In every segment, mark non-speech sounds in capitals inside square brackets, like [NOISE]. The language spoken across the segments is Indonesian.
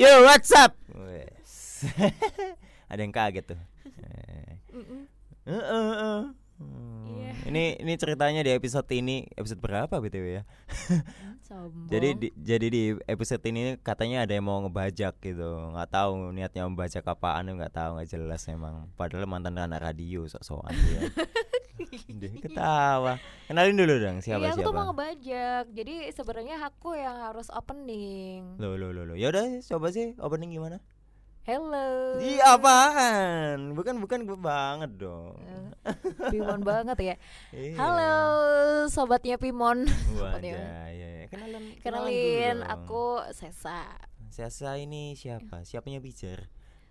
Yo, what's up? [LAUGHS] Ada yang kaget tuh. Eh. Mm-mm. Eh, eh, eh. Hmm. Iya. Ini ini ceritanya di episode ini episode berapa btw ya? [LAUGHS] Jadi di, jadi di episode ini katanya ada yang mau ngebajak gitu. nggak tahu niatnya membajak apaan nggak tahu nggak jelas emang. Padahal mantan anak radio sok-sokan dia. [LAUGHS] Ketawa. [LAUGHS] Kenalin dulu dong siapa iya, aku tuh mau siapa. ngebajak. Jadi sebenarnya aku yang harus opening. Lo lo lo lo. Ya udah coba sih opening gimana? Hello. Iya apaan? Bukan bukan gue banget dong. Pimon banget ya. [LAUGHS] Iya. Halo sobatnya Pimon. Wajah, ya, ya. Kenalan, kenalan Kenalin dulu dong. aku Sesa. Sesa ini siapa? Siapanya bicar?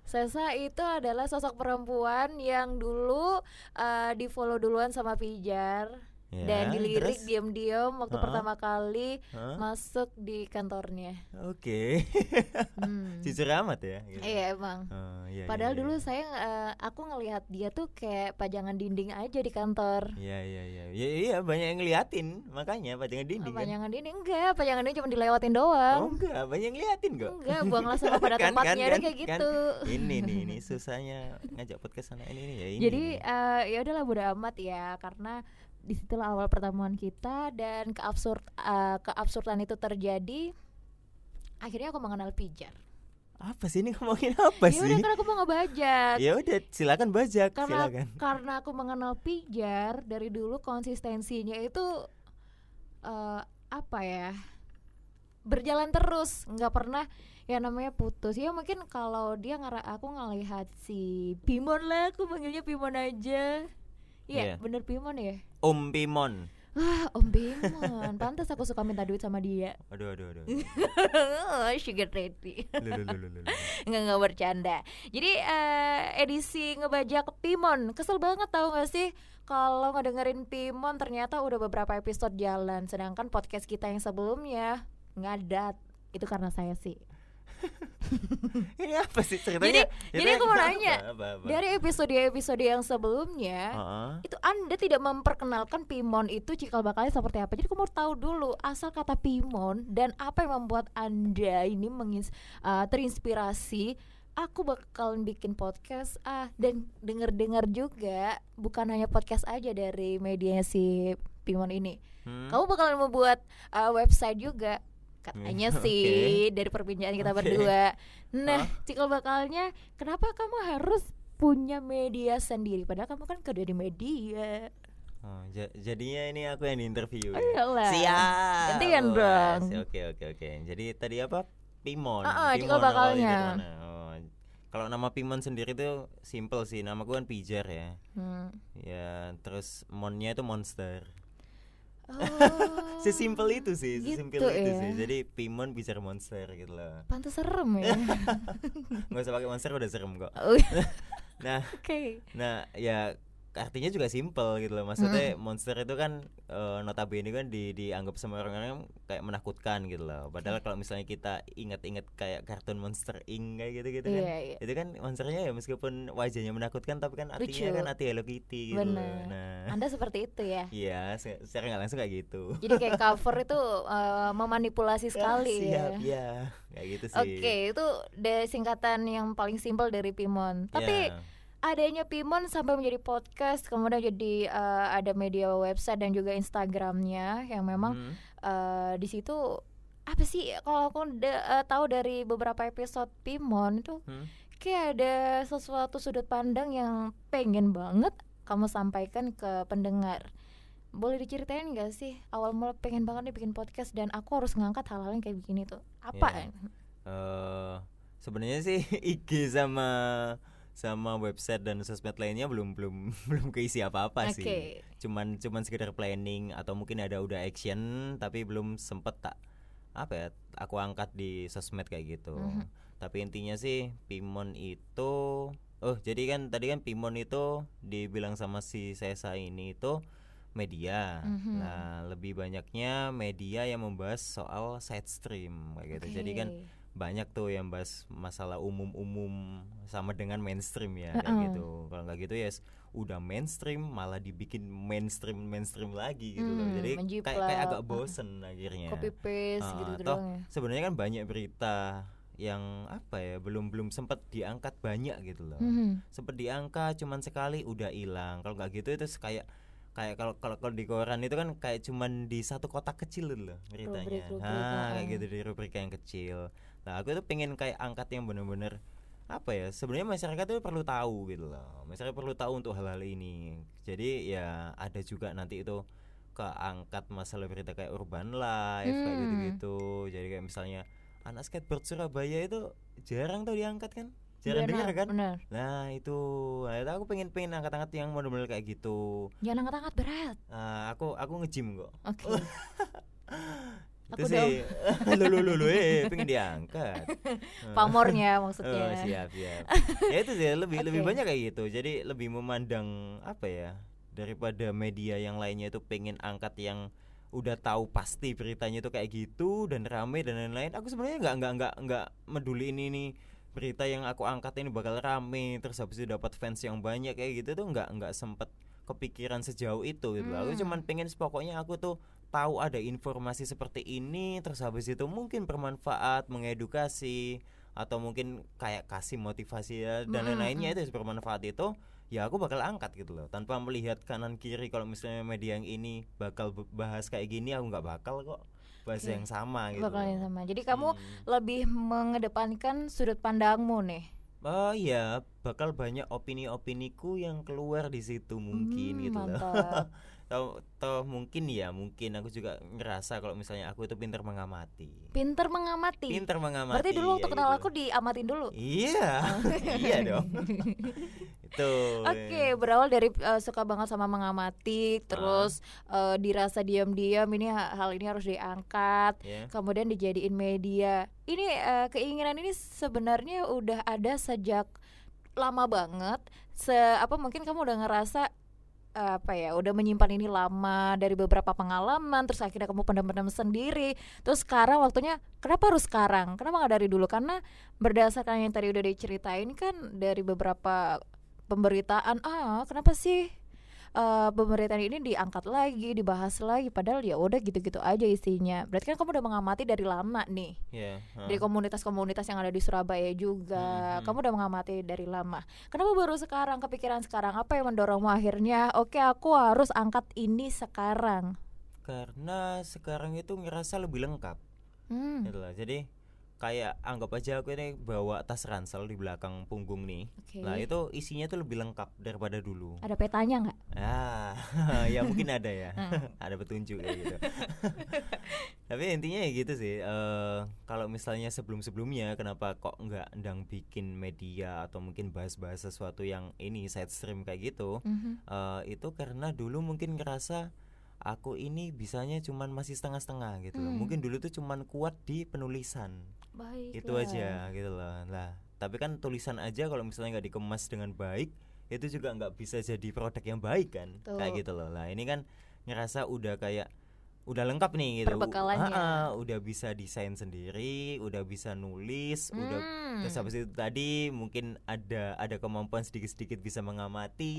Sesa itu adalah sosok perempuan yang dulu eh, di follow duluan sama Pijar Ya, dan dilirik terus? diam-diam waktu Ha-ha. pertama kali Hah? masuk di kantornya. Oke. Hmm. [LAUGHS] Jujur amat ya. gitu. Iya emang. Oh, iya, Padahal iya, dulu iya. saya eh, aku ngelihat dia tuh kayak pajangan dinding aja di kantor. Iya iya iya. Ya, iya banyak yang ngeliatin makanya pajangan dinding kan. pajangan dinding enggak, pajangan dinding cuma dilewatin Oh doang. enggak, banyak yang ngeliatin kok. Enggak, buanglah sampah pada [LAUGHS] Kan, tempatnya kan, kan, kayak kan. gitu. Ini nih, ini [LAUGHS] susahnya ngajak podcast anak ini nih ya ini. Jadi eh, ya udahlah bodo amat ya karena di situlah awal pertemuan kita dan keabsurd eh, keabsurdan itu terjadi. Akhirnya aku mengenal Pijar. apa sih ini ngomongin apa Ya sih? udah karena aku mau ngebajak. Ya udah silakan bajak, karena silakan. karena aku mengenal Pijar dari dulu konsistensinya itu eh, apa ya berjalan terus nggak pernah ya namanya putus ya mungkin kalau dia ngara aku ngelihat si Pimon lah aku manggilnya Pimon aja Iya Iya. bener Pimon ya Om Pimon. Wah Om Pimon [LAUGHS] Pantas aku suka minta duit sama dia Aduh aduh aduh. Sugar daddy Lu, lu, lu, lu, lu, lu. [LAUGHS] Nggak nggak bercanda. Jadi eh, edisi ngebajak Pimon kesel banget tau gak sih kalau ngedengerin Pimon ternyata udah beberapa episode jalan, sedangkan podcast kita yang sebelumnya ngadat. Itu karena saya sih. [LAUGHS] Ini apa sih ceritanya? Jadi- jadi aku mau nanya, apa, apa, apa? Dari episode-episode yang sebelumnya Heeh. itu Anda tidak memperkenalkan Pimon itu cikal bakalnya seperti apa. Jadi aku mau tahu dulu asal kata Pimon dan apa yang membuat Anda ini mengins uh, terinspirasi aku bakalan bikin podcast ah dan denger-dengar juga bukan hanya podcast aja dari medianya si Pimon ini. Hmm? Kamu bakalan membuat uh, website juga katanya [LAUGHS] Hmm, sih dari perbincangan kita Oke. berdua. Nah, Hah? cikal bakalnya kenapa kamu harus punya media sendiri padahal kamu kan kerja di media. Oh, ja- jadinya ini aku yang diinterview. Oh, ya? Siap. Gantian Wes, dong. Oke oke oke. Jadi tadi apa? Pimon. Ah, ah, Pimon cikal awalnya bakalnya. Oh, Kalau nama Pimon sendiri tuh simple sih. Nama gue kan Pijar ya. Hmm. Ya, terus monnya itu monster. Oh, [LAUGHS] Sesimpel itu sih, sesimpel gitu itu ya. sih. Jadi Pimon Pijar monster gitu loh. Pantes serem ya. [LAUGHS] Nggak usah pakai monster udah serem kok. Oh, [LAUGHS] Nah, Oke. Nah, ya artinya juga simpel gitu loh. Maksudnya monster itu kan eh, notabene kan di dianggap sama orang-orang kayak menakutkan gitu loh. Padahal kalau misalnya kita ingat-ingat kayak kartun Monster Inc kayak gitu-gitu kan. Iya, iya. Itu kan monsternya ya meskipun wajahnya menakutkan tapi kan artinya Lucu. kan hati Hello Kitty gitu loh. Benar. Nah, Anda seperti itu ya. [LAUGHS] iya se- secara nggak langsung kayak gitu. Jadi kayak [LAUGHS] cover itu eh, memanipulasi sekali siap, ya. ya. Kayak gitu sih. Oke, itu de singkatan yang paling simpel dari Pimon. Tapi Ya. Adanya Pimon sampai menjadi podcast, kemudian jadi eh, ada media website dan juga Instagramnya yang memang Hmm. eh, di situ apa sih kalau aku da- eh, tahu dari beberapa episode Pimon itu Hmm. kayak ada sesuatu sudut pandang yang pengen banget kamu sampaikan ke pendengar. Boleh diceritain gak sih awal mula pengen banget nih bikin podcast dan aku harus ngangkat hal-hal yang kayak begini tuh apa? Ya. eh sebenarnya sih [LAUGHS] IG sama sama website dan sosmed lainnya belum belum [LAUGHS] belum keisi apa-apa sih. Oke. Cuman cuman sekedar planning atau mungkin ada udah action tapi belum sempet tak apa ya aku angkat di sosmed kayak gitu. Mhm. Tapi intinya sih Pimon itu oh jadi kan tadi kan Pimon itu dibilang sama si Sesa ini itu media. Mhm. Nah, lebih banyaknya media yang membahas soal side stream kayak gitu. Jadi kan. Banyak tuh yang bahas masalah umum-umum sama dengan mainstream ya kayak Heeh. gitu. Kalau nggak gitu ya s- udah mainstream malah dibikin mainstream mainstream lagi gitu loh. Hmm, Jadi kayak kayak agak bosen akhirnya. copy paste Ah, gitu toh ya. sebenarnya kan banyak berita yang apa ya belum belum sempat diangkat banyak gitu loh Mhm. sempet diangkat cuman sekali udah hilang kalau nggak gitu itu kayak kayak kalau kalau kalau di koran itu kan kayak cuman di satu kotak kecil loh beritanya Rubrik-rubrik, ah kayak ah. gitu di rubrik yang kecil. Nah aku tuh pengen kayak angkat yang bener-bener apa ya sebenarnya masyarakat tuh perlu tahu gitu loh. Masyarakat perlu tahu untuk hal-hal ini. Jadi ya ada juga nanti itu keangkat masalah berita kayak urban life kayak Hmm. gitu-gitu. Jadi kayak misalnya anak skateboard Surabaya itu jarang tuh diangkat kan jarang Benar, dengar kan benar. Nah itu, nah, aku pengen pengen angkat-angkat yang model-model kayak gitu. Jangan angkat-angkat berat. Ah, aku aku nge-gym kok. Oke. [LAUGHS] itu Aku sih. [LAUGHS] lu lu lu lu, eh pengen diangkat. [LAUGHS] Pamornya Oh, maksudnya. siap siap. ya itu sih lebih lebih Oke. banyak kayak gitu. Jadi lebih memandang apa ya daripada media yang lainnya itu pengen angkat yang udah tahu pasti beritanya itu kayak gitu dan rame dan lain-lain. Aku sebenarnya nggak nggak nggak nggak meduli ini nih berita yang aku angkat ini bakal rame terus habis itu dapat fans yang banyak kayak gitu tuh nggak nggak sempet kepikiran sejauh itu gitu. loh. Aku Hmm. cuman pengen pokoknya aku tuh tahu ada informasi seperti ini terus habis itu mungkin bermanfaat, mengedukasi atau mungkin kayak kasih motivasi ya dan Mm-mm, lain-lainnya itu bermanfaat itu ya aku bakal angkat gitu loh tanpa melihat kanan kiri kalau misalnya media yang ini bakal bahas kayak gini aku nggak bakal kok bahas Oke. yang sama gitu Bakal yang sama. Jadi kamu Hmm. lebih mengedepankan sudut pandangmu nih. Oh iya, bakal banyak opini-opiniku yang keluar di situ mungkin Hmm, gitu loh. [LAUGHS] Toh, toh mungkin ya, mungkin aku juga ngerasa kalau misalnya aku itu pintar mengamati. Pinter mengamati. Pintar mengamati. Berarti dulu waktu ya kenal gitu. aku diamatin dulu. Iya. [LAUGHS] iya dong. itu. Oke, berawal dari eh, suka banget sama mengamati, terus eh, dirasa diam-diam ini ha- hal ini harus diangkat, Ya. kemudian dijadiin media. Ini eh, keinginan ini sebenarnya udah ada sejak lama banget. Se apa mungkin kamu udah ngerasa apa ya, udah menyimpan ini lama dari beberapa pengalaman, terus akhirnya kamu pendam-pendam sendiri. Terus sekarang waktunya, kenapa harus sekarang? Kenapa nggak dari dulu? Karena berdasarkan yang tadi udah diceritain kan dari beberapa pemberitaan, ah kenapa sih eh, pemberitaan ini diangkat lagi, dibahas lagi, padahal ya udah gitu-gitu aja isinya. Berarti kan kamu udah mengamati dari lama nih, Ya. ha. dari komunitas-komunitas yang ada di Surabaya juga. Mhm. Kamu udah mengamati dari lama. Kenapa baru sekarang kepikiran sekarang? Apa yang mendorongmu akhirnya? Oke, aku harus angkat ini sekarang. Karena sekarang itu ngerasa lebih lengkap. Hmm. Loh. Jadi kayak anggap aja aku ini bawa tas ransel di belakang punggung nih. Oke. Nah, itu isinya tuh lebih lengkap daripada dulu. Ada petanya nggak? Ah, [LAUGHS] ya mungkin ada ya. Hmm. [LAUGHS] ada petunjuk kayak gitu. [LAUGHS] Tapi intinya ya gitu sih. eh kalau misalnya sebelum-sebelumnya kenapa kok nggak ndang bikin media atau mungkin bahas-bahas sesuatu yang ini side stream kayak gitu? Mhm. eh itu karena dulu mungkin ngerasa aku ini bisanya cuman masih setengah-setengah gitu. Hmm. Mungkin dulu tuh cuman kuat di penulisan. Baik. Itu aja gitu loh. Lah, tapi kan tulisan aja kalau misalnya nggak dikemas dengan baik, itu juga nggak bisa jadi produk yang baik kan. Kayak Betul. gitu loh. Lah, ini kan ngerasa udah kayak udah lengkap nih gitu. Perbekalannya. Ah, ah, udah bisa desain sendiri, udah bisa nulis, udah Hmm. terus habis itu tadi mungkin ada ada kemampuan sedikit-sedikit bisa mengamati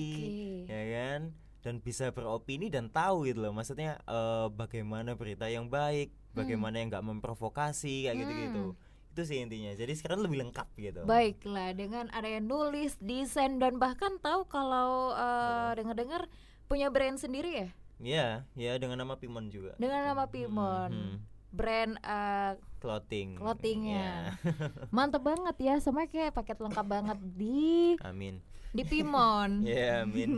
Oke. ya kan dan bisa beropini dan tahu gitu loh maksudnya eh, bagaimana berita yang baik bagaimana yang nggak memprovokasi kayak gitu gitu Hmm. itu sih intinya. Jadi sekarang lebih lengkap gitu. Baiklah, dengan ada yang nulis, desain dan bahkan tahu kalau uh, dengar-dengar punya brand sendiri ya, ya ya dengan nama Pimon juga. Dengan nama Pimon, Mhm. brand uh, clothing Clothingnya. Ya. [LAUGHS] mantep banget ya, semuanya kayak paket lengkap banget di amin di Pimon. [LAUGHS] ya amin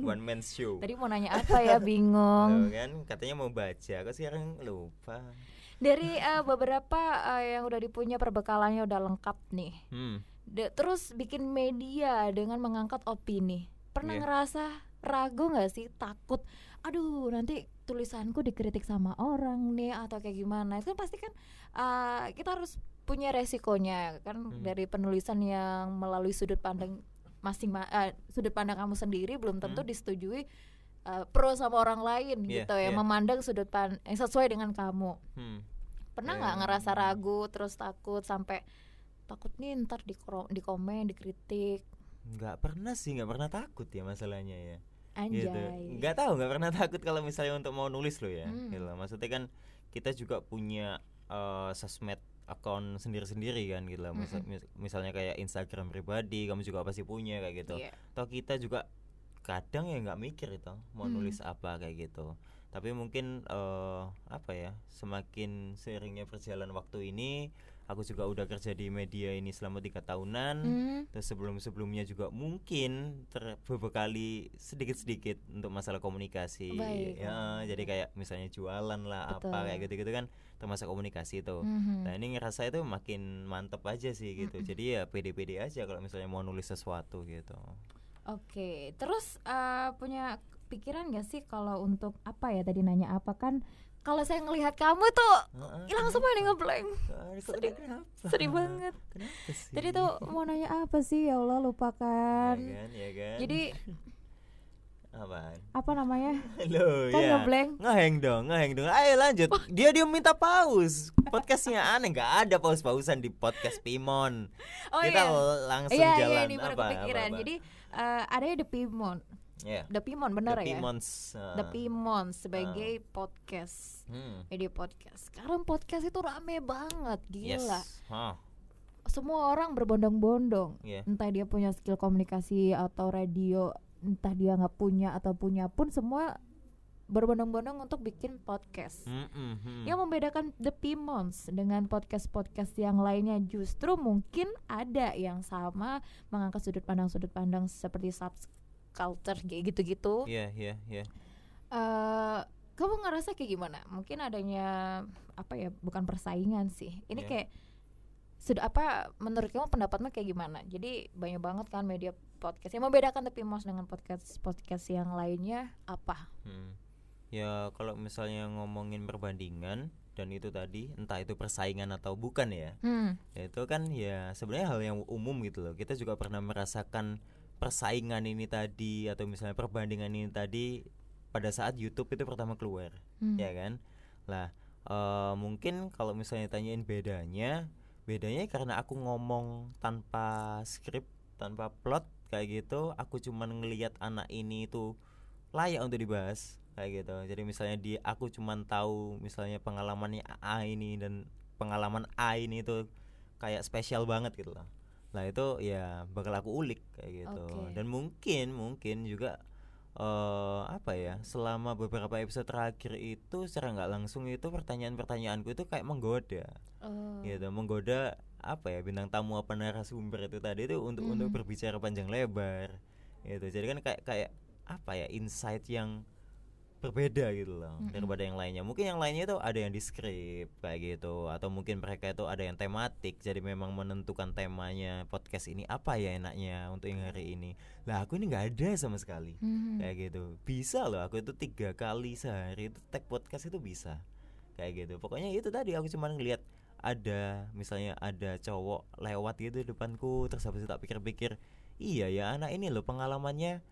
one man show Tadi mau nanya apa ya, [LAUGHS] bingung. Tuh kan katanya mau baca kok sekarang lupa Dari uh, beberapa uh, yang udah dipunya perbekalannya udah lengkap nih. hmm. De- terus bikin media dengan mengangkat opini. Pernah Iya. ngerasa ragu nggak sih takut? Aduh nanti tulisanku dikritik sama orang nih atau kayak gimana? Itu kan pasti kan uh, kita harus punya resikonya kan Hmm. dari penulisan yang melalui sudut pandang masing uh, sudut pandang kamu sendiri belum tentu Hmm. disetujui uh, pro sama orang lain Iya, gitu ya iya. memandang sudut pandang yang sesuai dengan kamu. Hmm. Pernah Iya, nggak iya. ngerasa ragu terus takut sampai takut nih ntar di di komen dikritik nggak pernah sih nggak pernah takut ya masalahnya ya anjay gitu nggak tahu nggak pernah [LAUGHS] takut kalau misalnya untuk mau nulis lo ya Hmm. gitu loh. maksudnya kan kita juga punya eh, sosmed akun sendiri-sendiri kan gitu lah. Misal- mis- misalnya kayak Instagram pribadi kamu juga pasti punya kayak gitu Iya. atau kita juga kadang ya nggak mikir itu mau Hmm. nulis apa kayak gitu tapi mungkin eh, apa ya semakin seringnya berjalan waktu ini aku juga udah kerja di media ini selama tiga tahunan Hmm. terus sebelum sebelumnya juga mungkin terbebekali sedikit sedikit untuk masalah komunikasi Baik. ya jadi kayak misalnya jualan lah apa Betul. kayak gitu gitu kan termasuk komunikasi itu Mhm. Nah ini ngerasa itu makin mantep aja sih gitu. Mm-mm. Jadi ya pede-pede aja kalau misalnya mau nulis sesuatu gitu. Oke, terus eh, punya pikiran gak sih kalau untuk apa ya tadi nanya apa kan? Kalau saya ngelihat kamu tuh hilang semua nih ngeblank. sedih. kenapa? Sedih banget. Kenapa sih? Tadi tuh mau nanya apa sih ya Allah lupakan. ya kan, ya kan. Jadi [LAUGHS] apaan? apa namanya? Loh Kan ya. ngeblank. Ngeheng dong, ngeheng dong. Ayo lanjut. Dia dia minta paus. Podcastnya aneh, nggak ada paus-pausan di podcast Pimon. Oh Kita iya. langsung Iya jalan iya ini apa, apa, apa. Jadi eh, adanya The Pimon. Ya. The Pimon bener The ya? Pimons. The Pimon sebagai podcast. Hmm. Media podcast. Sekarang podcast itu rame banget, Yes. gila. Hah, Semua orang berbondong-bondong. iya. entah dia punya skill komunikasi atau radio entah dia nggak punya atau punya pun semua berbondong-bondong untuk bikin podcast Hmm, hmm, hmm. yang membedakan The Pimons dengan podcast-podcast yang lainnya justru mungkin ada yang sama mengangkat sudut pandang-sudut pandang seperti subculture kayak gitu-gitu Iya, iya, iya. eh kamu ngerasa kayak gimana? Mungkin adanya apa ya? Bukan persaingan sih. Ini Iya. kayak sudah apa? Menurut kamu pendapatmu kayak gimana? Jadi banyak banget kan media podcast yang membedakan tapi Mos dengan podcast podcast yang lainnya apa? Hmm. Ya kalau misalnya ngomongin perbandingan dan itu tadi entah itu persaingan atau bukan ya, Hmm. ya itu kan ya sebenarnya hal yang umum gitu loh. Kita juga pernah merasakan persaingan ini tadi atau misalnya perbandingan ini tadi pada saat YouTube itu pertama keluar, Hmm. ya kan? Lah eh, mungkin kalau misalnya tanyain bedanya, bedanya karena aku ngomong tanpa skrip, tanpa plot kayak gitu, aku cuman ngelihat anak ini itu layak untuk dibahas kayak gitu. Jadi misalnya di aku cuman tahu misalnya pengalamannya A ini dan pengalaman A ini itu kayak spesial banget gitu loh. Lah itu ya bakal aku ulik kayak gitu. Oke. Dan mungkin mungkin juga eh apa ya selama beberapa episode terakhir itu secara nggak langsung itu pertanyaan-pertanyaanku itu kayak menggoda Oh. gitu menggoda apa ya bintang tamu apa narasumber itu tadi itu untuk untuk Mhm. berbicara panjang lebar gitu jadi kan kayak kayak apa ya insight yang berbeda gitu loh Mhm. daripada yang lainnya. Mungkin yang lainnya itu ada yang di skrip kayak gitu atau mungkin mereka itu ada yang tematik. Jadi memang menentukan temanya podcast ini apa ya enaknya untuk yang hari ini. Lah aku ini nggak ada sama sekali. Hmm. kayak gitu. Bisa loh aku itu tiga kali sehari itu tag podcast itu bisa. Kayak gitu. Pokoknya itu tadi aku cuma ngelihat ada misalnya ada cowok lewat gitu di depanku terus habis itu tak pikir-pikir iya ya anak ini loh pengalamannya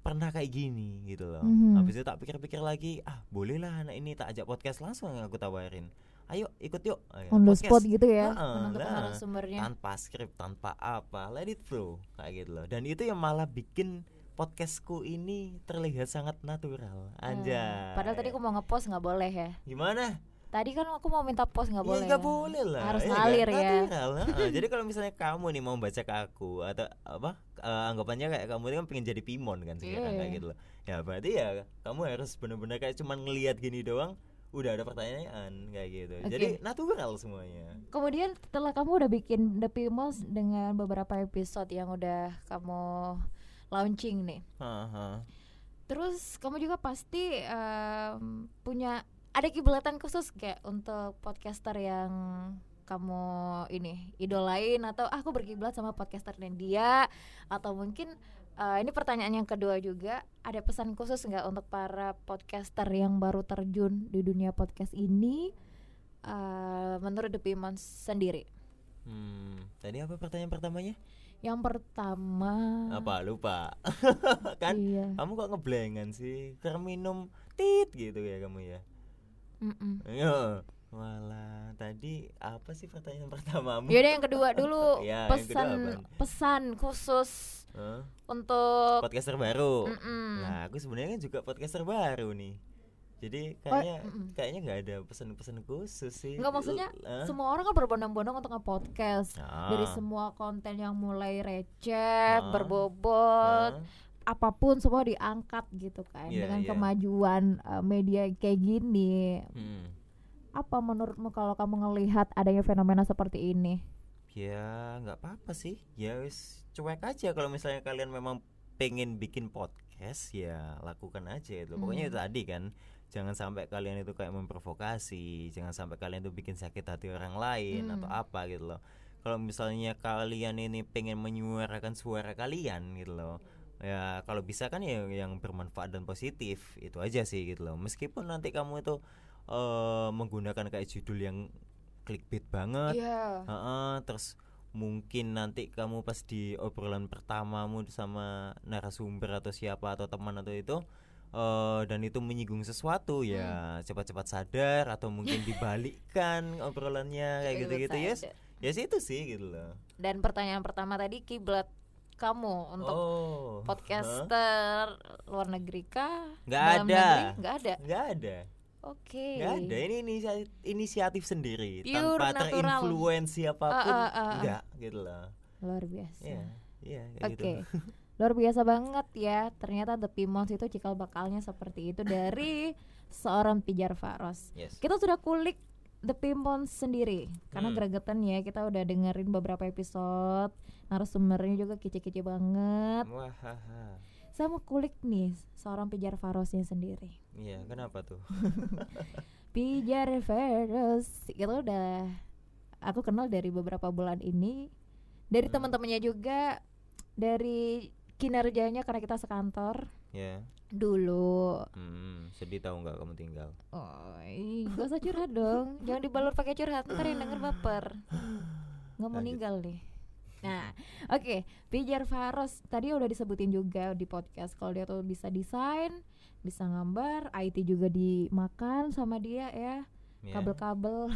pernah kayak gini gitu loh Mhm. habis itu tak pikir-pikir lagi ah bolehlah anak ini tak ajak podcast langsung aku tawarin ayo ikut yuk Ayo, On the podcast. spot gitu ya Heeh, menentukan lah. narasumbernya. tanpa skrip tanpa apa let it flow kayak gitu loh dan itu yang malah bikin podcastku ini terlihat sangat natural Eh, aja Padahal tadi aku mau ngepost nggak boleh ya. gimana Tadi kan aku mau minta post nggak Ya, boleh. nggak ya. boleh lah Harus ya ngalir kan? [LAUGHS] ya. Jadi kalau misalnya kamu nih mau baca ke aku atau apa eh, anggapannya kayak kamu ini kan pengen jadi pimon kan sekarang Iya. kayak gitu loh ya berarti ya kamu harus benar-benar kayak cuman ngelihat gini doang udah ada pertanyaan kayak gitu Oke. jadi natural semuanya Kemudian setelah kamu udah bikin The Pimos dengan beberapa episode yang udah kamu launching nih. Haha. Terus kamu juga pasti em, punya ada kiblatan khusus kayak untuk podcaster yang kamu ini idolain atau "Ah, aku berkiblat sama podcaster dan dia atau mungkin eh, ini pertanyaan yang kedua juga ada pesan khusus nggak untuk para podcaster yang baru terjun di dunia podcast ini eh, menurut The Pimons sendiri Hmm, tadi apa pertanyaan pertamanya? yang pertama Apa lupa? [LAUGHS] kan iya kamu kok ngeblengan sih? Karena minum tit gitu ya kamu ya. Mm-mm. Iya. Walah, tadi apa sih pertanyaan [LAUGHS] pertamamu? Yaudah yang kedua dulu [LAUGHS] Ya, yang kedua pesan pesan khusus Hah? untuk Podcaster baru. Mm-mm. Nah, aku sebenarnya kan juga podcaster baru nih. jadi kayaknya mm-mm. kayaknya nggak ada pesan-pesan khusus sih Nggak, maksudnya eh? semua orang kan berbondong-bondong untuk nge-podcast Ah. dari semua konten yang mulai receh, Ah. berbobot, Ah. Apa pun semua diangkat gitu kan Iya, dengan iya. kemajuan uh, media kayak gini. Hmm. Apa menurutmu kalau kamu ngelihat adanya fenomena seperti ini? ya nggak apa-apa sih ya wis cuek aja kalau misalnya kalian memang pengen bikin podcast ya lakukan aja itu pokoknya Hmm. itu tadi kan jangan sampai kalian itu kayak memprovokasi jangan sampai kalian itu bikin sakit hati orang lain Hmm. atau apa gitu loh kalau misalnya kalian ini pengen menyuarakan suara kalian gitu loh ya kalau bisa kan ya yang bermanfaat dan positif itu aja sih gitu loh meskipun nanti kamu itu eh, menggunakan kayak judul yang clickbait banget Iya. Heeh, terus mungkin nanti kamu pas di obrolan pertamamu sama narasumber atau siapa atau teman atau itu eh dan itu menyinggung sesuatu Hmm. ya cepat-cepat sadar atau mungkin dibalikkan [LAUGHS] obrolannya kayak gitu-gitu ya Sadar. ya sih itu sih gitu loh Dan pertanyaan pertama tadi kiblat kamu untuk oh podcaster luar negeri kah? Nggak Dalam ada. negeri? Nggak ada. nggak ada Oke. nggak ada ini inisiatif, inisiatif sendiri Pure tanpa natural. terinfluensi apa pun Ah, ah, ah, ah. nggak gitu loh Luar biasa. Iya, iya kayak Oke. gitu. [LAUGHS] Luar biasa banget ya. Ternyata The Pimons itu cikal bakalnya seperti itu dari [LAUGHS] seorang pijar Faros. Yes. Kita sudah kulik The Pimons sendiri karena Hmm. gregetan ya kita udah dengerin beberapa episode narasumbernya juga kece-kece banget. Wah, haha. Saya mau kulik nih seorang pijar Farosnya sendiri. Iya, kenapa tuh? [LAUGHS] Pijar Faros itu udah aku kenal dari beberapa bulan ini dari Hmm. teman-temannya juga dari kinerjanya karena kita sekantor Ya. dulu. Hmm, sedih tahu nggak kamu tinggal? oh gak usah curhat dong. Jangan dibalur pakai curhat ntar yang denger baper. Nggak mau Lanjut. ninggal deh nah oke Pijar Faros. Tadi udah disebutin juga di podcast. Kalau dia tuh bisa desain bisa gambar IT juga dimakan sama dia ya. Ya. kabel-kabel.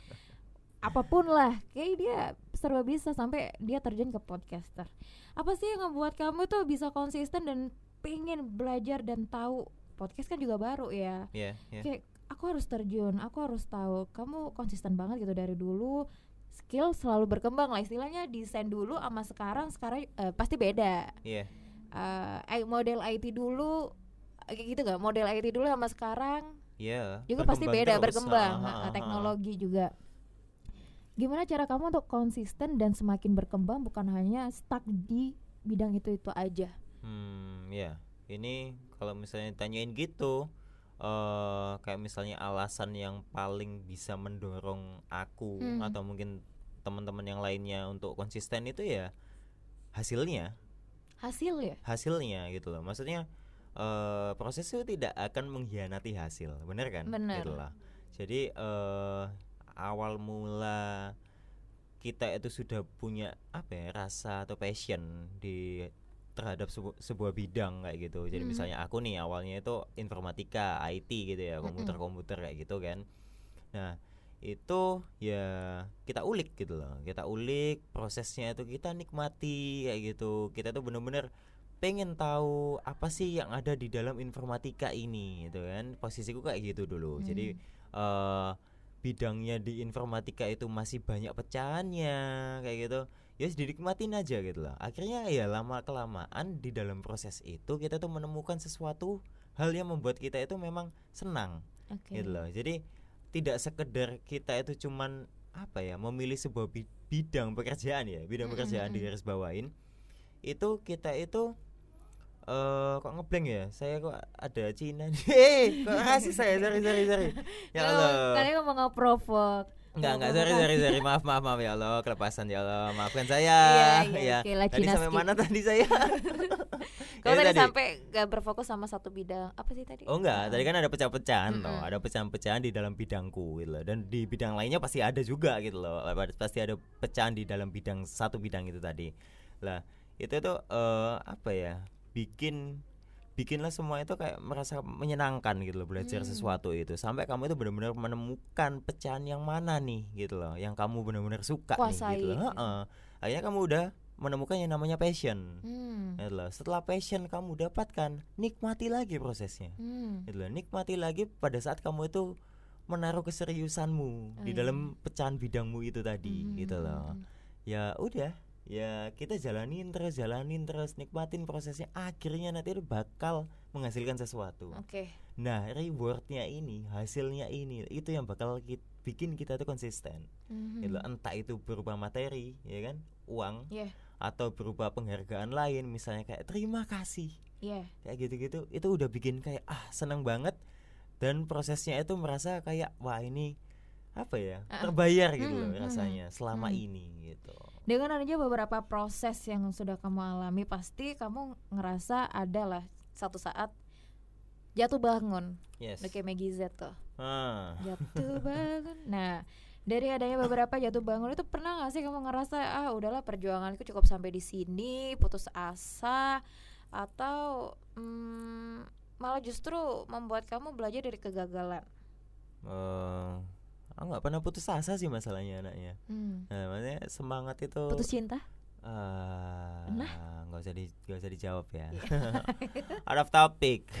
[LAUGHS] Apa pun lah kayak dia serba bisa sampai dia terjun ke podcaster. Apa sih yang ngebuat kamu tuh bisa konsisten dan pengen belajar dan tahu podcast kan juga baru ya Ya, ya. kayak aku harus terjun aku harus tahu kamu konsisten banget gitu dari dulu skill selalu berkembang lah istilahnya desain dulu sama sekarang sekarang eh, pasti beda Iya. Eh, eh, model IT dulu kayak gitu gak model IT dulu sama sekarang Iya. juga pasti beda terus. berkembang Ah, ha, ah, ah. teknologi juga gimana cara kamu untuk konsisten dan semakin berkembang bukan hanya stuck di bidang itu itu aja Hmm, ya. Ini kalau misalnya tanyain gitu, eh kayak misalnya alasan yang paling bisa mendorong aku Hmm. atau mungkin teman-teman yang lainnya untuk konsisten itu ya hasilnya, hasil ya hasilnya gitu loh. Maksudnya eh proses itu tidak akan mengkhianati hasil, bener kan? Bener. Gitu lah. Jadi eh awal mula kita itu sudah punya apa ya rasa atau passion di terhadap sebu- sebuah bidang kayak gitu. Jadi Hmm. misalnya aku nih awalnya itu informatika, IT gitu ya, komputer-komputer kayak gitu kan. Nah, itu ya kita ulik gitu loh. Kita ulik prosesnya itu kita nikmati kayak gitu. Kita tuh bener-bener pengen tahu apa sih yang ada di dalam informatika ini gitu kan. Posisiku kayak gitu dulu. Jadi eh bidangnya di informatika itu masih banyak pecahannya kayak gitu ya dinikmatin aja gitu loh. Akhirnya ya lama kelamaan di dalam proses itu kita tuh menemukan sesuatu hal yang membuat kita itu memang senang oke. gitu loh. Jadi tidak sekedar kita itu cuman apa ya memilih sebuah bi- bidang pekerjaan ya bidang Mm, pekerjaan mm, di garis bawain itu kita itu eh kok ngeblank ya? Saya kok ada Cina nih. [LAUGHS] Eh kok kasih saya? Sorry sorry sorry. Ya Allah. kalian mau ngeprovok Enggak, enggak, sorry, sorry, sorry, maaf, maaf, maaf ya Allah, kelepasan ya Allah, maafkan saya. Iya, iya, ya. tadi sampai skip. mana tadi saya? [LAUGHS] kalau Ya, tadi sampai gak berfokus sama satu bidang apa sih tadi Oh enggak, tadi kan ada pecah-pecahan toh, Mm-mm. ada pecahan-pecahan di dalam bidangku gitu loh. Dan di bidang lainnya pasti ada juga gitu loh. Pasti ada pecahan di dalam bidang satu bidang itu tadi. Lah, itu tuh eh, apa ya? Bikin bikinlah semua itu kayak merasa menyenangkan gitu loh belajar Hmm. sesuatu itu sampai kamu itu benar-benar menemukan pecahan yang mana nih gitu loh yang kamu benar-benar suka nih Kuasai gitu loh gitu. Heeh. akhirnya kamu udah menemukan yang namanya passion Hmm. gitu loh. setelah passion kamu dapatkan nikmati lagi prosesnya Hmm. gitu loh. nikmati lagi pada saat kamu itu menaruh keseriusanmu Oh, di dalam pecahan bidangmu itu tadi Hmm. gitu loh ya udah ya kita jalanin terus jalanin terus nikmatin prosesnya akhirnya nanti itu bakal menghasilkan sesuatu Oke. nah rewardnya ini hasilnya ini itu yang bakal ki- bikin kita tuh konsisten gitu loh. entah itu berupa materi ya kan uang Iya. atau berupa penghargaan lain misalnya kayak terima kasih Iya. kayak gitu-gitu itu udah bikin kayak ah seneng banget dan prosesnya itu merasa kayak wah ini apa ya ah. terbayar gitu Hmm, loh hmm, rasanya selama hmm. ini gitu Dengan adanya beberapa proses yang sudah kamu alami, pasti kamu ngerasa ada lah satu saat jatuh bangun. yes Udah kayak Maggie Z tuh. ah Jatuh [LAUGHS] bangun. Nah, dari adanya beberapa jatuh bangun itu pernah gak sih kamu ngerasa ah udahlah perjuanganku cukup sampai di sini, putus asa atau mm, malah justru membuat kamu belajar dari kegagalan? eh, aku nggak pernah putus asa sih masalahnya anaknya Hmm. nah, maksudnya semangat itu Putus cinta? Pernah? nggak usah di nggak usah dijawab ya Iya. [LAUGHS] out of topic [LAUGHS]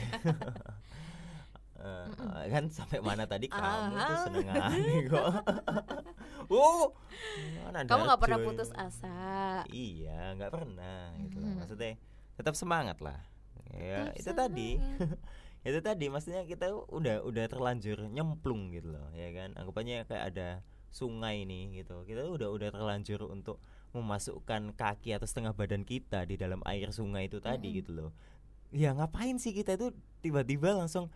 Eh, kan sampai mana tadi kamu tuh Ah. seneng aneh [LAUGHS] kok oh mana Kamu nggak pernah putus asa. iya nggak pernah gitu loh. Mhm. maksudnya tetap semangat lah ya Tetap itu tadi semangat. Itu tadi maksudnya kita udah udah terlanjur nyemplung gitu loh ya kan? Anggapannya kayak ada sungai nih gitu. Kita udah udah terlanjur untuk memasukkan kaki atau setengah badan kita di dalam air sungai itu tadi Mm-mm. gitu loh. Ya ngapain sih kita itu tiba-tiba langsung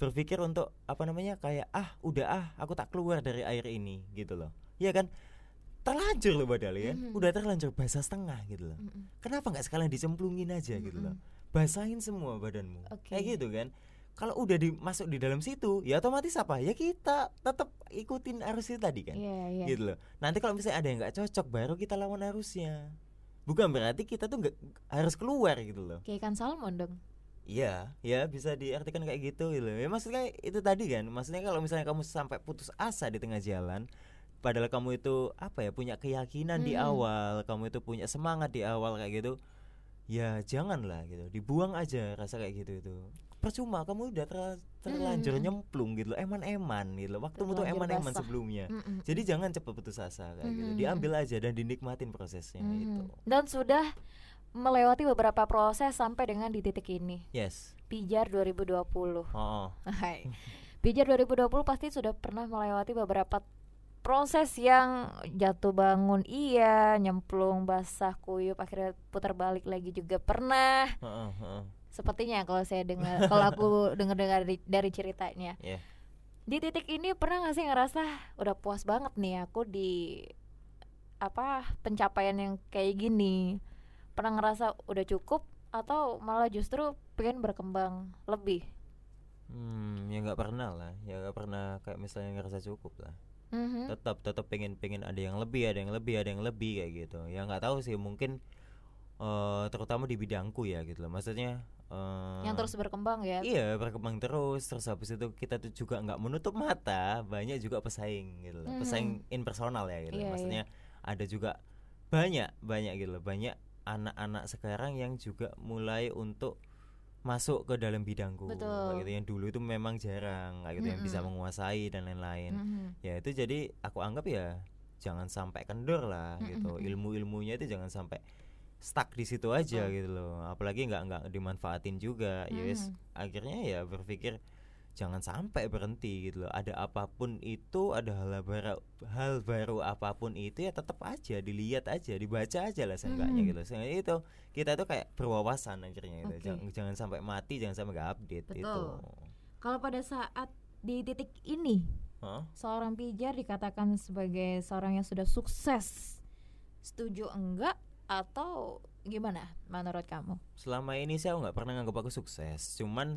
berpikir untuk apa namanya kayak ah udah ah aku tak keluar dari air ini gitu loh. Ya kan? Terlanjur loh padahal ya. Udah terlanjur basah setengah gitu loh. Kenapa nggak sekalian dicemplungin aja gitu loh. Basahin semua badanmu Oke. kayak gitu kan kalau udah dimasuk di dalam situ ya otomatis apa ya kita tetap ikutin arus itu tadi kan Iya, iya. gitu loh nanti kalau misalnya ada yang nggak cocok baru kita lawan arusnya bukan berarti kita tuh nggak harus keluar gitu loh Kayak ikan salmon dong. Iya, ya bisa diartikan kayak gitu gitu. Ya maksudnya itu tadi kan. Maksudnya kalau misalnya kamu sampai putus asa di tengah jalan, padahal kamu itu apa ya punya keyakinan di Hmm. awal, kamu itu punya semangat di awal kayak gitu. Ya janganlah gitu. Dibuang aja rasa kayak gitu itu. Percuma kamu udah ter- terlanjur Hmm. nyemplung gitu loh. Eman-eman gitu loh. Waktumu tuh eman-eman sebelumnya. Mm-mm. Jadi jangan cepet putus asa kayak gitu. Hmm. Diambil aja dan dinikmatin prosesnya Mhm. itu. Dan sudah melewati beberapa proses sampai dengan di titik ini. Yes. Pijar 2020. Oh, Hai. Pijar 2020 pasti sudah pernah melewati beberapa proses yang jatuh bangun iya, nyemplung basah kuyup akhirnya putar balik lagi juga pernah. Heeh, heeh. Sepertinya kalau saya dengar kalau aku [LAUGHS] dengar-dengar dari, dari ceritanya. Iya. Di titik ini pernah gak sih ngerasa udah puas banget nih aku di apa pencapaian yang kayak gini. Pernah ngerasa udah cukup atau malah justru pengen berkembang lebih? Hmm, ya nggak pernah lah, ya nggak pernah kayak misalnya ngerasa cukup lah. Mhm. Tetap tetap pengen pengen ada yang lebih, ada yang lebih, ada yang lebih kayak gitu. Ya nggak tahu sih mungkin eh terutama di bidangku ya gitu loh. Maksudnya eh Yang terus berkembang ya. Iya berkembang terus terus habis itu kita tuh juga nggak menutup mata banyak juga pesaing gitu loh Mhm. pesaing impersonal ya gitu loh. Iya, maksudnya ada juga banyak banyak gitu loh banyak anak-anak sekarang yang juga mulai untuk masuk ke dalam bidangku Betul. gitu yang dulu itu memang jarang kayak gitu yang bisa menguasai dan lain-lain Mhm. ya itu jadi aku anggap ya jangan sampai kendor lah gitu Mm-mm. ilmu-ilmunya itu jangan sampai stuck di situ aja Betul. gitu loh apalagi nggak nggak dimanfaatin juga ya wes Mhm. akhirnya ya berpikir jangan sampai berhenti gitu loh ada apa pun itu ada hal baru hal baru apa pun itu ya tetap aja dilihat aja dibaca aja lah seenggaknya Mhm. gitu seenggaknya itu kita tuh kayak berwawasan akhirnya gitu Oke. jangan, jangan sampai mati jangan sampai nggak update Betul. itu Kalau pada saat di titik ini Hah? seorang pijar dikatakan sebagai seorang yang sudah sukses, setuju enggak atau gimana menurut kamu? selama ini aku nggak pernah nganggap aku sukses cuman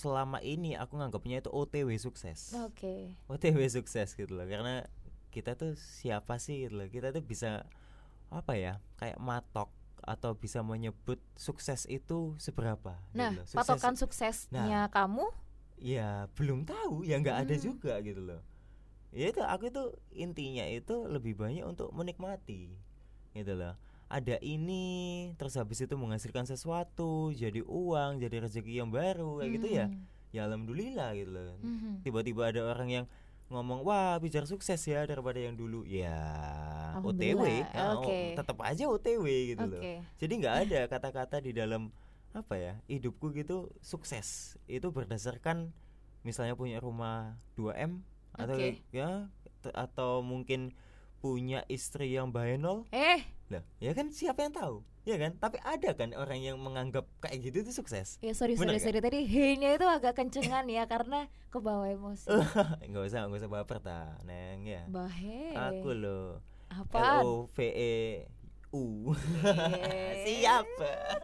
selama ini aku nganggapnya itu OTW sukses Oke. OTW sukses gitu loh karena kita tuh siapa sih gitu loh kita tuh bisa apa ya kayak matok atau bisa menyebut sukses itu seberapa gitu Nah, loh. Sukses- patokan suksesnya kamu? ya belum tahu ya nggak ada Hmm. juga gitu loh ya itu aku itu intinya itu lebih banyak untuk menikmati gitu loh ada ini terus habis itu menghasilkan sesuatu jadi uang jadi rezeki yang baru kayak gitu ya Mhm. ya alhamdulillah gitu loh Mhm. tiba-tiba ada orang yang ngomong wah bicara sukses ya daripada yang dulu ya OTW ya, oke. tetap aja OTW gitu loh Oke. jadi nggak [LAUGHS] ada kata-kata di dalam apa ya hidupku gitu sukses itu berdasarkan misalnya punya rumah 2M atau ya atau mungkin punya istri yang bahenol Eh, lah ya kan siapa yang tahu ya kan tapi ada kan orang yang menganggap kayak gitu itu sukses ya sorry Bener sorry nggak? sorry tadi he-nya itu agak kencengan ya karena kebawa emosi. [LAUGHS] nggak usah nggak usah baper ta neng ya Bahe. aku loh L Apaan? O V E U [LAUGHS] siap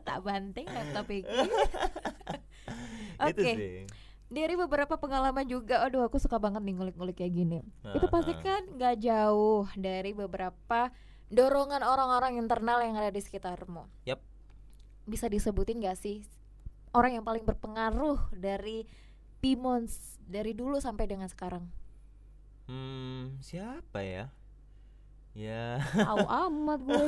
Tak banting laptop ini. [LAUGHS] itu Oke. Dari beberapa pengalaman juga, aduh aku suka banget nih ngulik-ngulik kayak gini. Itu pasti kan nggak jauh dari beberapa dorongan orang-orang internal yang ada di sekitarmu. Yap. Bisa disebutin gak sih orang yang paling berpengaruh dari Pimons dari dulu sampai dengan sekarang? Hmm, siapa ya? Ya, Tahu [LAUGHS] amat gue.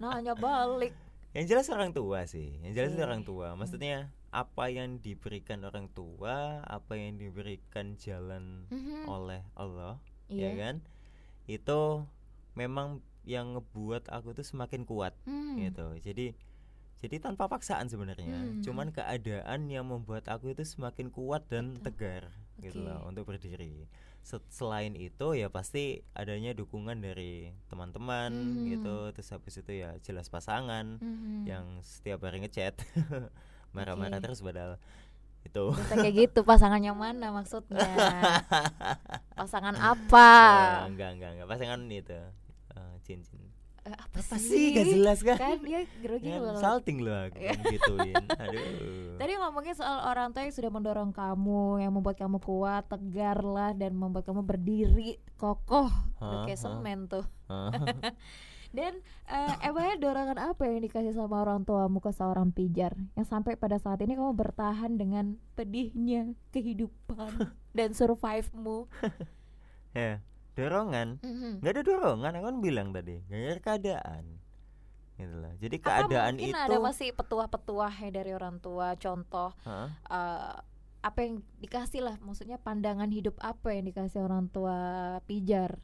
Nanya balik. yang jelas orang tua sih. Yang jelas Oke. orang tua. Maksudnya apa yang diberikan orang tua, apa yang diberikan jalan Mhm. oleh Allah, Iya. ya kan? Itu memang yang ngebuat aku tuh semakin kuat Hmm. gitu. Jadi jadi tanpa paksaan sebenarnya. Hmm. Cuman keadaan yang membuat aku itu semakin kuat dan Betul. tegar gitu Oke. loh untuk berdiri. Se- Selain itu ya pasti adanya dukungan dari teman-teman Hmm. gitu. Terus habis itu ya jelas pasangan Mhm. yang setiap hari ngechat [LAUGHS] marah-marah Oke. terus padahal itu Bisa kayak gitu pasangan yang mana maksudnya? [LAUGHS] Pasangan apa? Eh, enggak enggak enggak pasangan itu eh, cincin Eh, apa, apa sih? gak jelas kan, Kan dia grogi Kan loh. salting loh aku Iya. gituin. Aduh. Tadi ngomongin soal orang tua yang sudah mendorong kamu, yang membuat kamu kuat, tegar lah, dan membuat kamu berdiri kokoh, kayak semen tuh. [LAUGHS] Dan eh, emangnya dorongan apa yang dikasih sama orang tuamu ke seorang pijar, yang sampai pada saat ini kamu bertahan dengan pedihnya kehidupan [LAUGHS] dan survive-mu? [LAUGHS] ya dorongan? Mhm. nggak ada dorongan aku kan bilang tadi gara keadaan. Gitu loh. Jadi Apa keadaan mungkin itu ada masih petuah-petuah ya dari orang tua, contoh Hah? eh, apa yang dikasih lah maksudnya pandangan hidup apa yang dikasih orang tua pijar?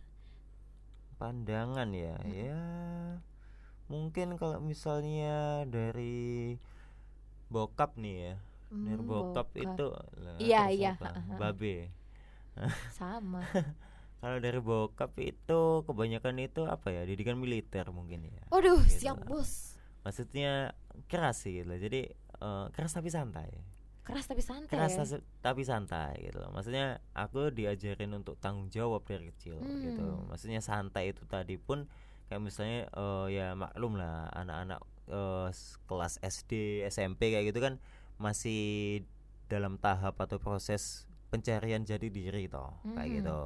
Pandangan ya? Mm-mm. ya mungkin kalau misalnya dari bokap nih ya. Dari Hmm, bokap, bokap. itu lah, Iya, iya, babe. Sama [LAUGHS] kalau dari bokap itu kebanyakan itu apa ya didikan militer mungkin ya waduh Gitu siap lah. bos maksudnya keras sih gitu loh. jadi eh, keras tapi santai keras tapi santai keras ya tapi santai gitu loh maksudnya aku diajarin untuk tanggung jawab dari kecil gitu Hmm. maksudnya santai itu tadi pun kayak misalnya eh, ya maklum lah anak-anak eh, s- kelas SD SMP kayak gitu kan masih dalam tahap atau proses pencarian jati diri toh kayak Mhm. gitu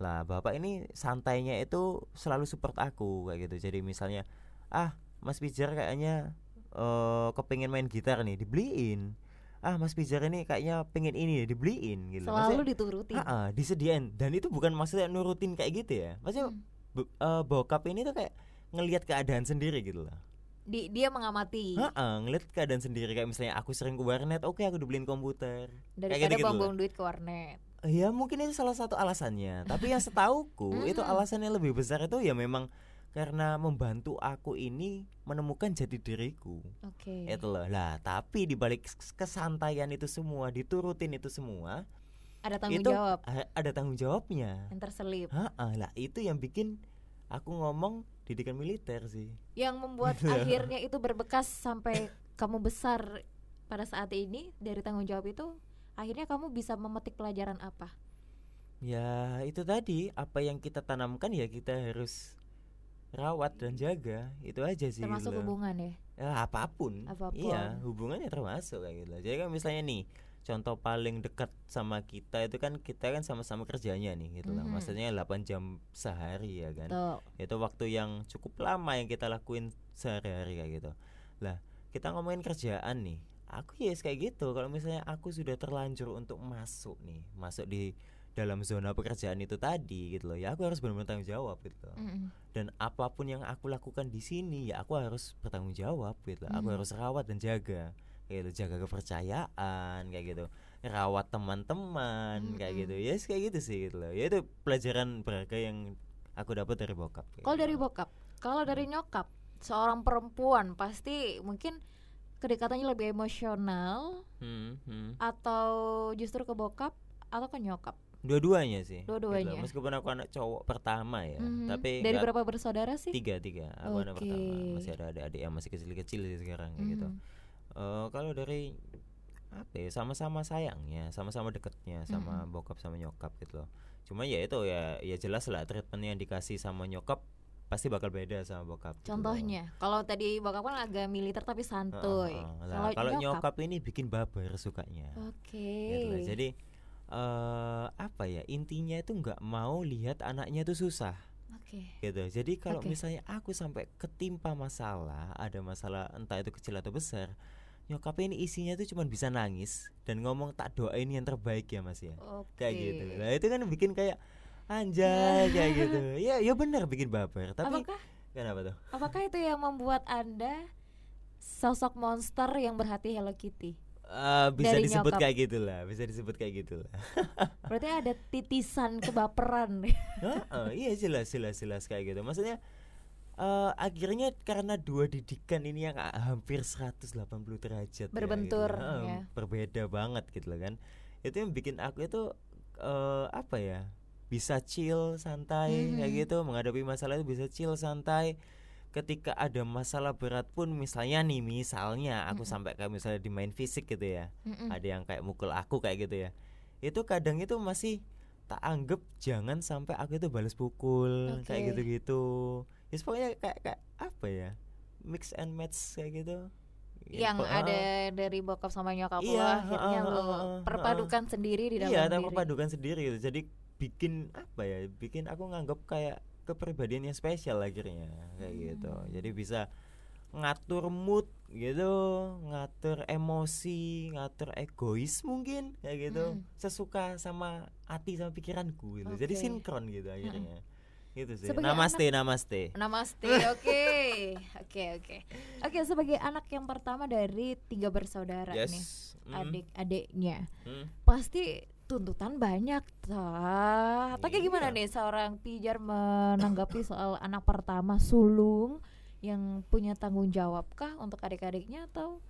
lah bapak ini santainya itu selalu support aku kayak gitu. Jadi misalnya ah Mas Pijar kayaknya eh kepengin main gitar nih dibeliin. Ah Mas Pijar ini kayaknya pengen ini ya dibeliin gitu. Selalu dituruti Maksudnya, ah, ah, disediain. Dan itu bukan maksudnya nurutin kayak gitu ya. Maksudnya Hmm. bo- eh, bokap ini tuh kayak ngelihat keadaan sendiri gitu lah Di, dia mengamati. Heeh, ngelihat keadaan sendiri. Kayak misalnya aku sering ke warnet oke aku dibeliin komputer. Daripada gitu-gitu buang-buang duit ke warnet Ya mungkin itu salah satu alasannya. Tapi yang setauku [LAUGHS] itu alasannya lebih besar itu ya memang Karena membantu aku ini menemukan jati diriku. Oke. Itu loh. Lah tapi dibalik kes- kesantaian itu semua Diturutin itu semua ada tanggung itu jawab. ada tanggung jawabnya. Yang terselip. Lah itu yang bikin aku ngomong didikan militer sih. Yang membuat [LAUGHS] akhirnya itu berbekas sampai kamu besar pada saat ini dari tanggung jawab itu akhirnya kamu bisa memetik pelajaran apa Ya itu tadi apa yang kita tanamkan ya kita harus rawat dan jaga itu aja sih termasuk loh. hubungan ya Ya, apa pun. Apa pun. Iya, hubungannya termasuk kayak gitu. Jadi kan misalnya nih, contoh paling dekat sama kita itu kan kita kan sama-sama kerjanya nih gitu lah. Mhm. Maksudnya 8 jam sehari ya kan. tuh Itu waktu yang cukup lama yang kita lakuin sehari-hari kayak gitu. Lah, kita ngomongin kerjaan nih. Aku ya kayak gitu. Kalau misalnya aku sudah terlanjur untuk masuk nih, masuk di dalam zona pekerjaan itu tadi gitu loh ya aku harus benar-benar tanggung jawab gitu loh. Mm-mm. dan apa pun yang aku lakukan di sini ya aku harus bertanggung jawab gitu loh. aku Mhm. harus rawat dan jaga kayak gitu jaga kepercayaan kayak gitu rawat teman-teman kayak Mhm. gitu ya yes, kayak gitu sih gitu loh ya itu pelajaran berharga yang aku dapat dari bokap kayak Kalau gitu. dari bokap, kalau dari nyokap, seorang perempuan pasti mungkin kedekatannya lebih emosional Hmm, hmm. atau justru ke bokap atau ke nyokap. dua-duanya sih gitu. Dua-duanya. meskipun aku anak cowok pertama ya Mhm. tapi dari berapa bersaudara sih? tiga tiga aku anak Oke. pertama masih ada adik-adik yang masih kecil-kecil sih sekarang kayak gitu. Eh, kalau dari apa ya sama-sama sayangnya sama-sama deketnya sama bokap sama nyokap gitu loh cuma ya itu ya ya jelas lah treatment yang dikasih sama nyokap pasti bakal beda sama bokap gitu. Contohnya, kalau tadi bokap kan agak militer tapi santuy. heeh. Lah, kalau nyokap ini bikin baper sukanya Oke. gitu loh. jadi eh apa ya intinya itu nggak mau lihat anaknya tuh susah Oke. gitu jadi kalau Oke. misalnya aku sampai ketimpa masalah ada masalah entah itu kecil atau besar nyokapnya ini isinya tuh cuma bisa nangis dan ngomong tak doain yang terbaik ya mas ya Oke. kayak gitu nah itu kan bikin kayak anjay kayak gitu [LAUGHS] ya ya benar bikin baper tapi Apakah kenapa tuh apakah itu yang membuat Anda sosok monster yang berhati Hello Kitty? Eh, bisa Dari disebut nyokap. kayak gitulah bisa disebut kayak gitulah [LAUGHS] Berarti ada titisan kebaperan. Heeh, iya jelas jelas jelas kayak gitu maksudnya eh akhirnya karena dua didikan ini yang hampir 180 derajat ya, Berbentur, gitu. Heeh, ya. berbeda banget gitu loh kan itu yang bikin aku itu eh apa ya bisa chill santai kayak Mhm. gitu. Menghadapi masalah itu bisa chill santai. Ketika ada masalah berat pun misalnya nih misalnya aku Mhm. sampai kayak misalnya di main fisik gitu ya. Mm-mm. ada yang kayak mukul aku kayak gitu ya. Itu kadang itu masih tak anggap jangan sampai aku itu balas pukul kayak Oke. gitu-gitu. Ya pokoknya kayak kayak apa ya? Mix and match kayak gitu. Ya, yang po- ada ah, dari bokap sama nyokap lo Iya, akhirnya ah, lo ah, perpadukan sendiri di dalam iya diri. terpadukan sendiri gitu. Jadi bikin apa ya bikin aku nganggap kayak kepribadian yang spesial akhirnya kayak gitu. Hmm. jadi bisa ngatur mood gitu ngatur emosi ngatur egois mungkin kayak gitu. Mm. sesuka sama hati sama pikiranku gitu. Jadi Oke. sinkron gitu akhirnya. Gitu sih. Sebagai namaste namaste. Namaste, [LAUGHS] oke, oke, oke, oke. Sebagai anak yang pertama dari tiga bersaudara nih, yes Mm, adik-adiknya, mm. pasti tuntutan banyak. Atau kayak gimana Iya. nih seorang pijar menanggapi [COUGHS] soal anak pertama sulung yang punya tanggung jawab kah untuk adik-adiknya atau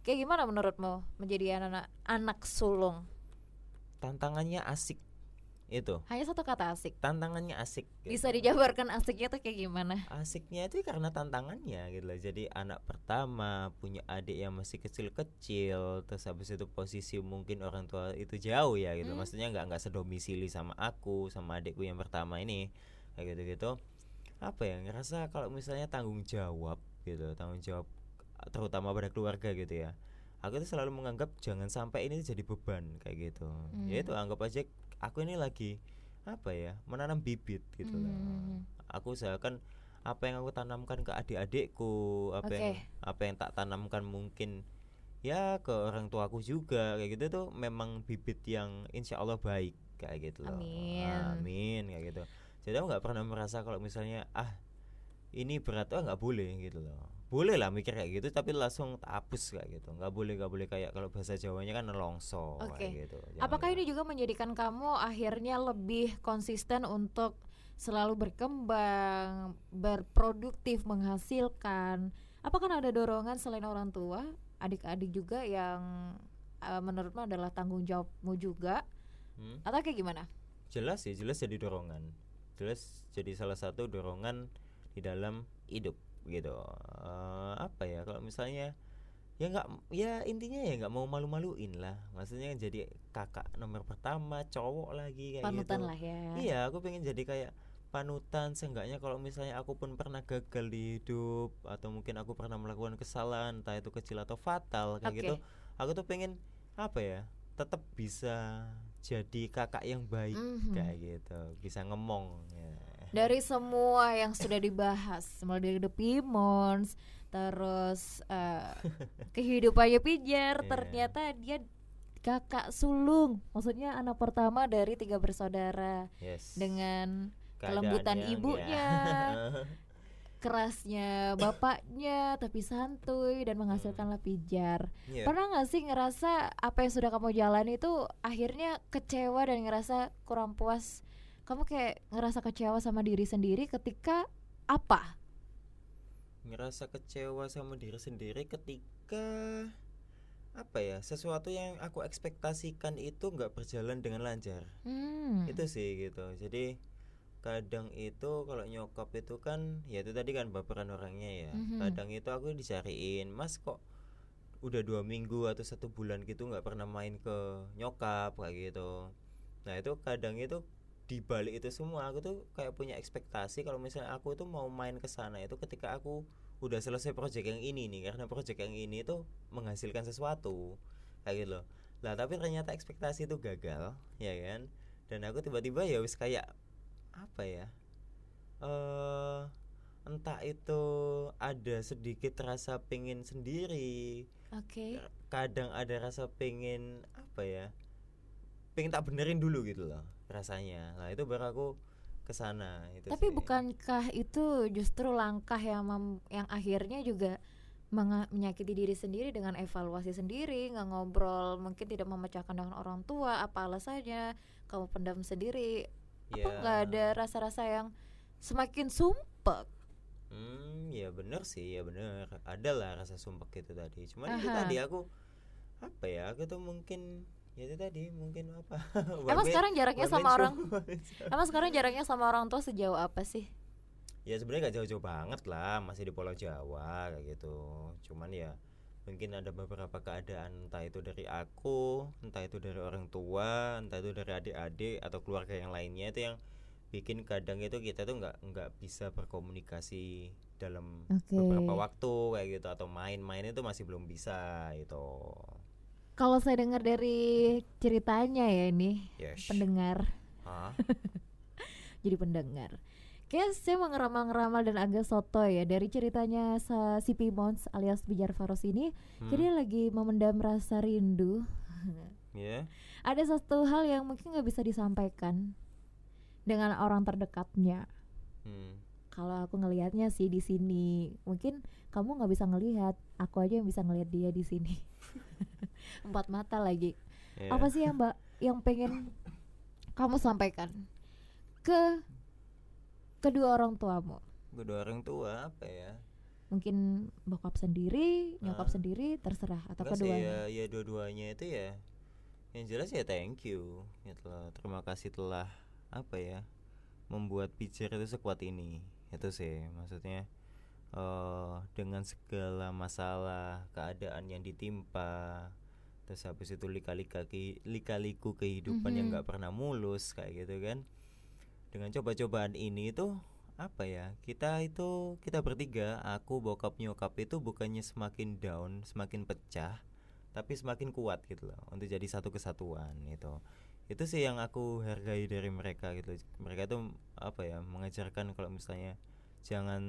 kayak gimana menurutmu menjadi anak anak sulung? tantangannya asik itu Hanya satu kata asik. tantangannya asik Bisa gitu. dijabarkan asiknya tuh kayak gimana? asiknya itu karena tantangannya gitu loh jadi anak pertama punya adik yang masih kecil-kecil terus habis itu posisi mungkin orang tua itu jauh ya gitu Hmm. maksudnya nggak nggak sedomisili sama aku sama adikku yang pertama ini kayak gitu gitu apa ya ngerasa kalau misalnya tanggung jawab gitu tanggung jawab terutama pada keluarga gitu ya aku tuh selalu menganggap jangan sampai ini jadi beban kayak gitu ya itu Hmm. anggap aja aku ini lagi apa ya menanam bibit gitu loh Hmm. aku usahakan apa yang aku tanamkan ke adik-adikku apa yang Oke. apa yang tak tanamkan mungkin ya ke orang tuaku juga kayak gitu tuh memang bibit yang insya Allah baik kayak gitu loh Amin. amin kayak gitu jadi aku nggak pernah merasa kalau misalnya ah ini berat ah nggak boleh gitu loh boleh lah mikir kayak gitu tapi langsung hapus kayak gitu nggak boleh nggak boleh kayak kalau bahasa Jawanya kan nelongso Oke. kayak gitu Apakah Jangan- ini juga menjadikan kamu akhirnya lebih konsisten untuk selalu berkembang, berproduktif, menghasilkan? Apakah ada dorongan selain orang tua, adik-adik juga yang eh, menurutmu adalah tanggung jawabmu juga? Hmm? Atau kayak gimana? jelas sih jelas jadi dorongan jelas jadi salah satu dorongan di dalam hidup gitu Eh, apa ya kalau misalnya ya nggak ya intinya ya nggak mau malu-maluin lah maksudnya jadi kakak nomor pertama cowok lagi kayak Panutan gitu lah ya. iya aku pengen jadi kayak panutan seenggaknya kalau misalnya aku pun pernah gagal di hidup atau mungkin aku pernah melakukan kesalahan entah itu kecil atau fatal kayak Oke. gitu aku tuh pengen apa ya tetap bisa jadi kakak yang baik Mhm. kayak gitu bisa ngomong ya. Dari semua yang sudah dibahas, mulai dari The Pimons, terus eh, [LAUGHS] kehidupannya Pijar, Iya. ternyata dia kakak sulung, maksudnya anak pertama dari tiga bersaudara yes dengan kelembutan ibunya, ya. [LAUGHS] kerasnya bapaknya tapi santuy dan menghasilkanlah pijar. Iya. Pernah nggak sih ngerasa apa yang sudah kamu jalani itu akhirnya kecewa dan ngerasa kurang puas? Kamu kayak ngerasa kecewa sama diri sendiri ketika apa? ngerasa kecewa sama diri sendiri ketika apa ya sesuatu yang aku ekspektasikan itu nggak berjalan dengan lancar Hmm. itu sih gitu jadi kadang itu kalau nyokap itu kan ya itu tadi kan baperan orangnya ya Mhm. kadang itu aku dicariin mas kok udah dua minggu atau satu bulan gitu nggak pernah main ke nyokap kayak gitu nah itu kadang itu di balik itu semua aku tuh kayak punya ekspektasi kalau misalnya aku tuh mau main ke sana itu ketika aku udah selesai project yang ini nih karena project yang ini tuh menghasilkan sesuatu kayak gitu loh. Lah tapi ternyata ekspektasi itu gagal ya kan? Dan aku tiba-tiba ya wis kayak apa ya eh entah itu ada sedikit rasa pengen sendiri. Oke. kadang ada rasa pengen apa ya pengen tak benerin dulu gitu loh rasanya lah itu baru aku ke sana itu Tapi sih. bukankah itu justru langkah yang mem- yang akhirnya juga menyakiti diri sendiri dengan evaluasi sendiri, nggak ngobrol, mungkin tidak memecahkan dengan orang tua, apa alasannya, kamu pendam sendiri, apa Ya. nggak ada rasa-rasa yang semakin sumpek? Hmm, ya bener sih, ya bener. Ada lah rasa sumpek itu tadi. Cuman itu tadi aku apa ya? Aku tuh mungkin ya itu tadi mungkin apa? [LAUGHS] Emang sekarang jaraknya sama orang, emang sekarang jaraknya sama orang tua sejauh apa sih? ya sebenarnya gak jauh-jauh banget lah, masih di Pulau Jawa kayak gitu. Cuman ya mungkin ada beberapa keadaan entah itu dari aku, entah itu dari orang tua, entah itu dari adik-adik atau keluarga yang lainnya itu yang bikin kadang itu kita tuh nggak nggak bisa berkomunikasi dalam Oke. beberapa waktu kayak gitu atau main-main itu masih belum bisa itu Kalau saya dengar dari ceritanya ya ini yes pendengar, [LAUGHS] jadi pendengar. Kayak saya mau ngeramal-ngeramal dan agak soto ya dari ceritanya sa- si Pimons alias Bijar Faros ini. Hmm, Jadi lagi memendam rasa rindu. [LAUGHS] ya Ada satu hal yang mungkin nggak bisa disampaikan dengan orang terdekatnya. hmm. Kalau aku ngelihatnya sih di sini, mungkin kamu nggak bisa ngelihat, aku aja yang bisa ngelihat dia di sini. [LAUGHS] Empat mata lagi. ya. Apa sih yang Mbak yang pengen kamu sampaikan ke kedua orang tuamu? kedua orang tua apa ya Mungkin bokap sendiri, nyokap Ah. sendiri, terserah atau sih keduanya. ya, ya dua-duanya itu ya yang jelas ya thank you gitu loh. terima kasih telah apa ya membuat picture itu sekuat ini itu sih maksudnya eh dengan segala masalah keadaan yang ditimpa terus habis itu lika-lika lika-liku kehidupan yang Mhm. nggak pernah mulus kayak gitu kan. Dengan coba-cobaan ini tuh apa ya kita itu kita bertiga aku bokap nyokap itu bukannya semakin down semakin pecah tapi semakin kuat gitu loh untuk jadi satu kesatuan itu itu sih yang aku hargai dari mereka gitu. Mereka tuh apa ya mengajarkan kalau misalnya jangan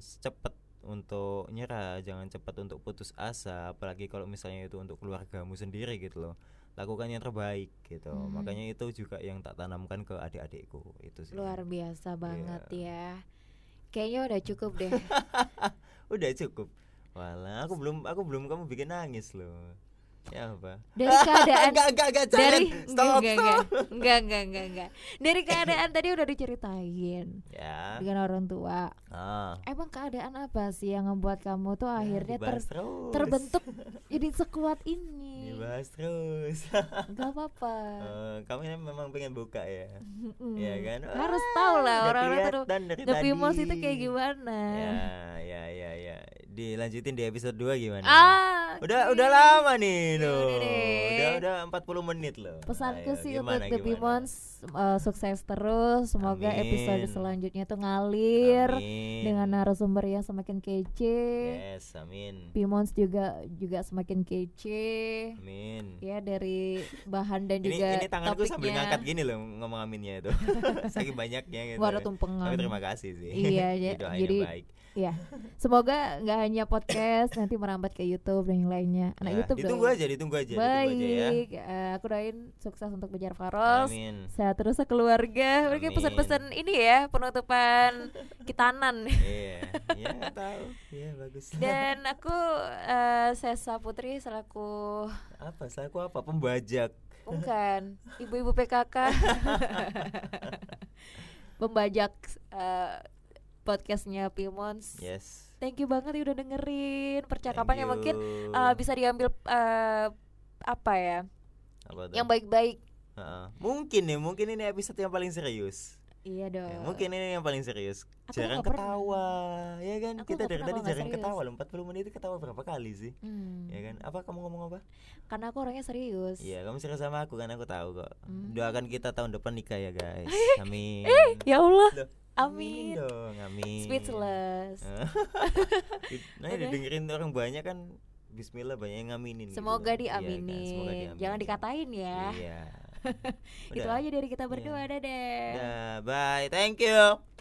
cepat untuk nyerah jangan cepat untuk putus asa apalagi kalau misalnya itu untuk keluargamu sendiri gitu loh lakukan yang terbaik gitu Mhm. makanya itu juga yang tak tanamkan ke adik-adikku itu sih Luar biasa banget Iya. ya. Kayaknya udah cukup deh. [LAUGHS] udah cukup Walah, aku belum aku belum kamu bikin nangis loh. Ya apa? Dari keadaan [LAUGHS] enggak, enggak, enggak, jangan. dari stop, enggak, stop. enggak, enggak, enggak, enggak, enggak. Dari keadaan tadi udah diceritain Ya. dengan orang tua. Ah. Emang keadaan apa sih yang membuat kamu tuh ya, akhirnya ter- terus. terbentuk jadi sekuat ini? Dibahas terus. Gak apa-apa. Eh, kamu ini memang pengen buka ya. Iya kan? Harus Wah, tahu lah orang-orang tuh kelihatan dari The itu kayak gimana. Ya, ya, ya, ya. Dilanjutin di episode 2 gimana? Ah, Udah oke. udah lama nih Ya loh. udah. Udah udah 40 menit loh. Pesanku Ayo, sih gimana, untuk The? Pimons uh, sukses terus. Semoga Amin. episode selanjutnya tuh ngalir Amin. dengan narasumber yang semakin kece. Yes, amin. Pimons juga juga semakin kece. Amin. Ya dari bahan dan Ini juga ini tanganku sambil topiknya. ngangkat gini loh ngomong aminnya itu. [LAUGHS] Saking banyaknya gitu. Tumpengan. Tapi terima kasih sih. Iya, [LAUGHS] ja- Doanya jadi- baik. Ya, semoga nggak hanya podcast nanti merambat ke YouTube dan yang lainnya anak Ya, YouTube ditunggu dong. aja, ditunggu aja, ditunggu aja ya. Baik, eh, aku doain sukses untuk Bejar Faros. Amin. Sehat terus keluarga. Mungkin pesan-pesan ini ya penutupan kitanan. Iya, ya tahu. Iya bagus. Dan aku eh, Sesa Putri selaku apa? Saya aku apa? Pembajak. bukan ibu-ibu PKK [LAUGHS] pembajak eh, podcastnya Pimons. Yes. Thank you banget ya udah dengerin percakapan yang mungkin eh, bisa diambil eh, apa ya Apa yang baik-baik. Heeh. Mungkin nih, mungkin ini episode yang paling serius. Iya dong. Ya, mungkin ini yang paling serius. Aku Jarang nggak pernah. ketawa, ya kan? Aku Kita dari tadi jarang serius. ketawa loh. 40 menit itu ketawa berapa kali sih? Hmm. Ya kan? Apa kamu ngomong apa? Karena aku orangnya serius. Iya, kamu serius sama aku kan aku tahu kok. Hmm. Doakan kita tahun depan nikah ya, guys. [LAUGHS] Amin. Ya Allah. Loh, Amin. dong, amin. Speechless. [LAUGHS] nah, Udah. didengerin orang banyak kan Bismillah banyak yang ngaminin gitu. Semoga Iya kan, semoga diaminin. diaminin. Jangan dikatain ya. Iya. [LAUGHS] Itu aja dari kita berdua. Iya. Dadah. Dah, bye. Thank you.